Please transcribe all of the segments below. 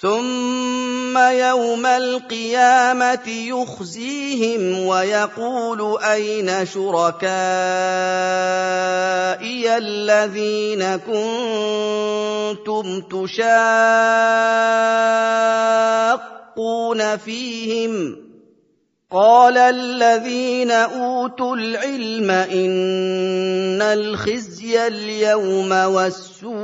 ثم يوم القيامة يخزيهم ويقول أين شركائي الذين كنتم تشاقون فيهم ۖ قال الذين اوتوا العلم ان الخزي اليوم والسوء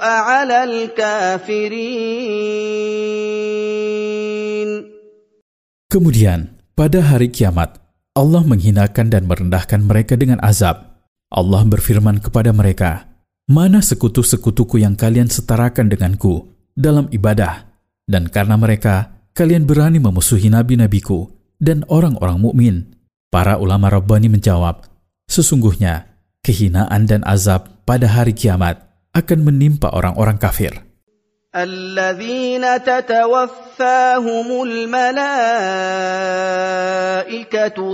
على الكافرين Kemudian, pada hari kiamat, Allah menghinakan dan merendahkan mereka dengan azab. Allah berfirman kepada mereka, Mana sekutu-sekutuku yang kalian setarakan denganku dalam ibadah? Dan karena mereka kalian berani memusuhi nabi-nabiku dan orang-orang mukmin. Para ulama Rabbani menjawab, sesungguhnya kehinaan dan azab pada hari kiamat akan menimpa orang-orang kafir. الذين تتوفاهم الملائكة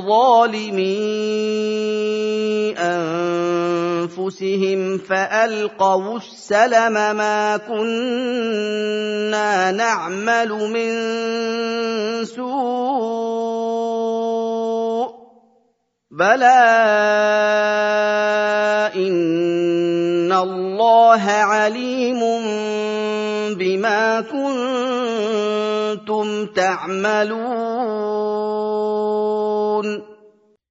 ظالمي أنفسهم فألقوا السلم ما كنا نعمل من سوء بلى إن الله عليم بما كنتم تعملون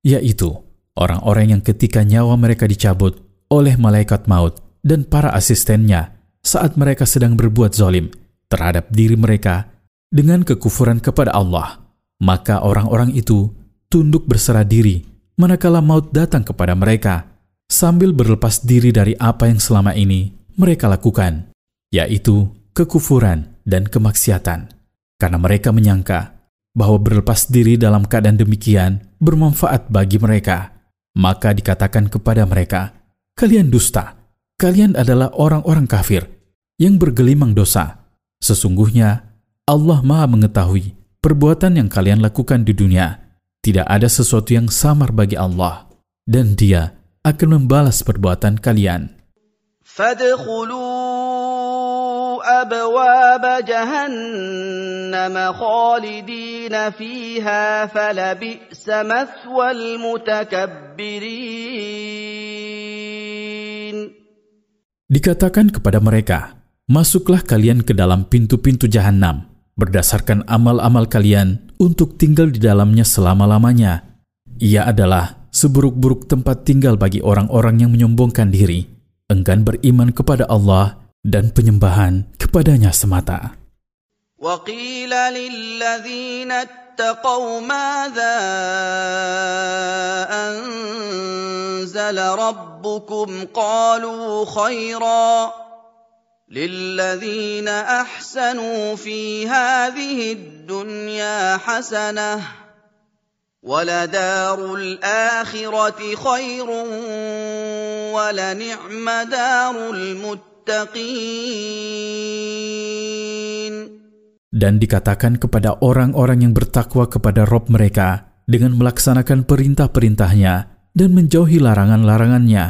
yaitu orang-orang yang ketika nyawa mereka dicabut oleh malaikat maut dan para asistennya saat mereka sedang berbuat zalim terhadap diri mereka dengan kekufuran kepada Allah maka orang-orang itu tunduk berserah diri manakala maut datang kepada mereka sambil berlepas diri dari apa yang selama ini mereka lakukan yaitu kekufuran, dan kemaksiatan, karena mereka menyangka bahwa berlepas diri dalam keadaan demikian bermanfaat bagi mereka. Maka dikatakan kepada mereka, "Kalian dusta, kalian adalah orang-orang kafir yang bergelimang dosa. Sesungguhnya Allah Maha Mengetahui perbuatan yang kalian lakukan di dunia. Tidak ada sesuatu yang samar bagi Allah, dan Dia akan membalas perbuatan kalian." أبواب جهنم خالدين فيها فلبئس مثوى المتكبرين Dikatakan kepada mereka, Masuklah kalian ke dalam pintu-pintu jahanam, berdasarkan amal-amal kalian untuk tinggal di dalamnya selama-lamanya. Ia adalah seburuk-buruk tempat tinggal bagi orang-orang yang menyombongkan diri, enggan beriman kepada Allah dan penyembahan kepadanya semata. وقيل للذين اتقوا ماذا أنزل ربكم قالوا خيرا للذين أحسنوا في هذه الدنيا حسنة ولدار الآخرة خير ولنعم دار المتقين Dan dikatakan kepada orang-orang yang bertakwa kepada Rob mereka dengan melaksanakan perintah-perintahnya dan menjauhi larangan-larangannya.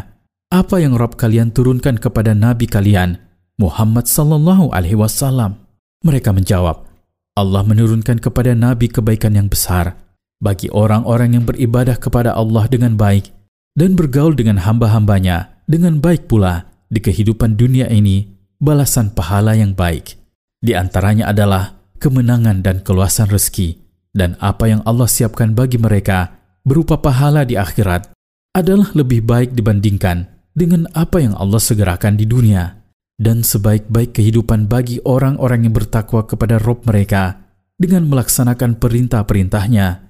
Apa yang Rob kalian turunkan kepada Nabi kalian, Muhammad Sallallahu Alaihi Wasallam? Mereka menjawab, Allah menurunkan kepada Nabi kebaikan yang besar bagi orang-orang yang beribadah kepada Allah dengan baik dan bergaul dengan hamba-hambanya dengan baik pula di kehidupan dunia ini balasan pahala yang baik. Di antaranya adalah kemenangan dan keluasan rezeki, dan apa yang Allah siapkan bagi mereka berupa pahala di akhirat adalah lebih baik dibandingkan dengan apa yang Allah segerakan di dunia. Dan sebaik-baik kehidupan bagi orang-orang yang bertakwa kepada Rob mereka dengan melaksanakan perintah-perintahnya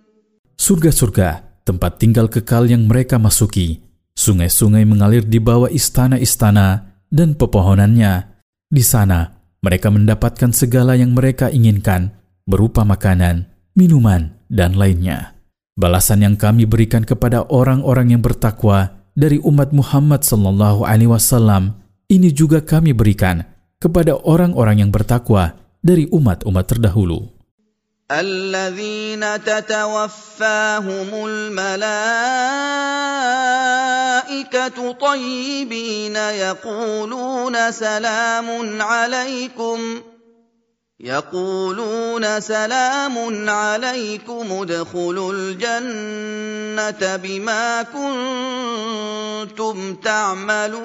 Surga-surga, tempat tinggal kekal yang mereka masuki, Sungai-sungai mengalir di bawah istana-istana dan pepohonannya. Di sana, mereka mendapatkan segala yang mereka inginkan berupa makanan, minuman, dan lainnya. Balasan yang kami berikan kepada orang-orang yang bertakwa dari umat Muhammad sallallahu alaihi wasallam ini juga kami berikan kepada orang-orang yang bertakwa dari umat-umat terdahulu. الذين تتوفاهم الملائكة طيبين يقولون سلام عليكم يقولون سلام عليكم ادخلوا الجنة بما كنتم تعملون.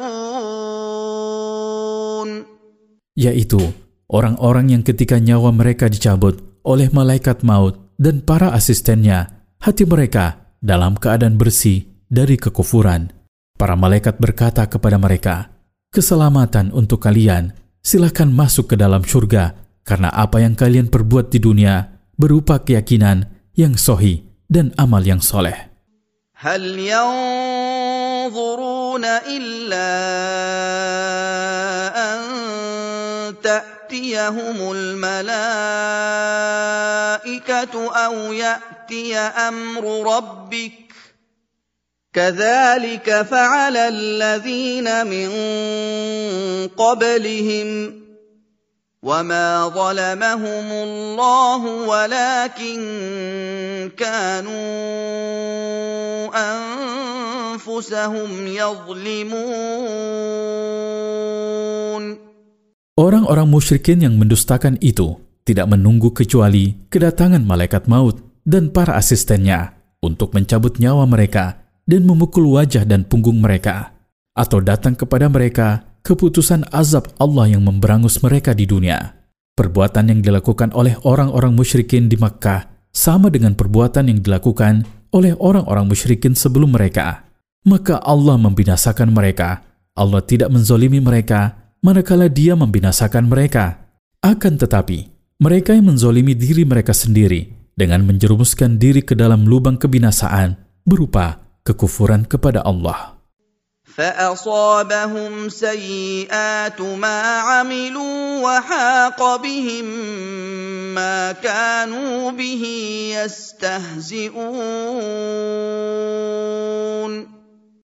Yaitu orang-orang yang ketika nyawa mereka dicabut oleh malaikat maut dan para asistennya hati mereka dalam keadaan bersih dari kekufuran. Para malaikat berkata kepada mereka, "Keselamatan untuk kalian, silahkan masuk ke dalam surga, karena apa yang kalian perbuat di dunia berupa keyakinan yang sohi dan amal yang soleh." Hal أن تأتيهم الملائكة أو يأتي أمر ربك كذلك فعل الذين من قبلهم وما ظلمهم الله ولكن كانوا أنفسهم يظلمون Orang-orang musyrikin yang mendustakan itu tidak menunggu kecuali kedatangan malaikat maut dan para asistennya untuk mencabut nyawa mereka dan memukul wajah dan punggung mereka, atau datang kepada mereka keputusan azab Allah yang memberangus mereka di dunia. Perbuatan yang dilakukan oleh orang-orang musyrikin di Makkah sama dengan perbuatan yang dilakukan oleh orang-orang musyrikin sebelum mereka. Maka Allah membinasakan mereka. Allah tidak menzolimi mereka manakala dia membinasakan mereka. Akan tetapi, mereka yang menzolimi diri mereka sendiri dengan menjerumuskan diri ke dalam lubang kebinasaan berupa kekufuran kepada Allah. فأصابهم سيئات ما عملوا وحاق بهم ما كانوا به يستهزئون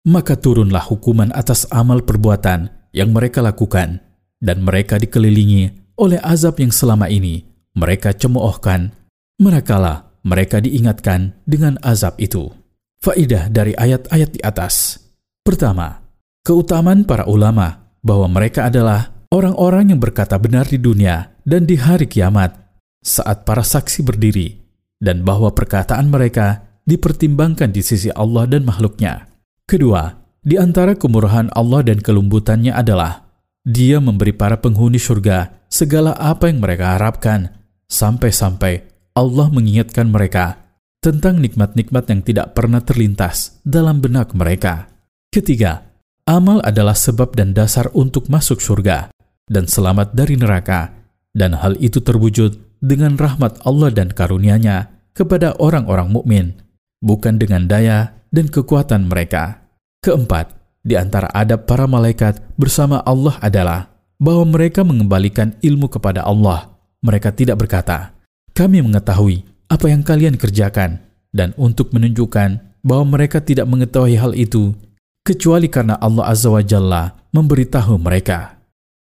Maka turunlah hukuman atas amal perbuatan yang mereka lakukan, dan mereka dikelilingi oleh azab yang selama ini mereka cemoohkan, manakala mereka diingatkan dengan azab itu. Faidah dari ayat-ayat di atas. Pertama, keutamaan para ulama bahwa mereka adalah orang-orang yang berkata benar di dunia dan di hari kiamat saat para saksi berdiri, dan bahwa perkataan mereka dipertimbangkan di sisi Allah dan makhluknya. Kedua, di antara kemurahan Allah dan kelembutannya adalah Dia memberi para penghuni surga segala apa yang mereka harapkan, sampai-sampai Allah mengingatkan mereka tentang nikmat-nikmat yang tidak pernah terlintas dalam benak mereka. Ketiga, amal adalah sebab dan dasar untuk masuk surga dan selamat dari neraka, dan hal itu terwujud dengan rahmat Allah dan karunia-Nya kepada orang-orang mukmin, bukan dengan daya dan kekuatan mereka. Keempat, di antara adab para malaikat bersama Allah adalah bahwa mereka mengembalikan ilmu kepada Allah. Mereka tidak berkata, "Kami mengetahui apa yang kalian kerjakan," dan untuk menunjukkan bahwa mereka tidak mengetahui hal itu kecuali karena Allah Azza wa Jalla memberitahu mereka.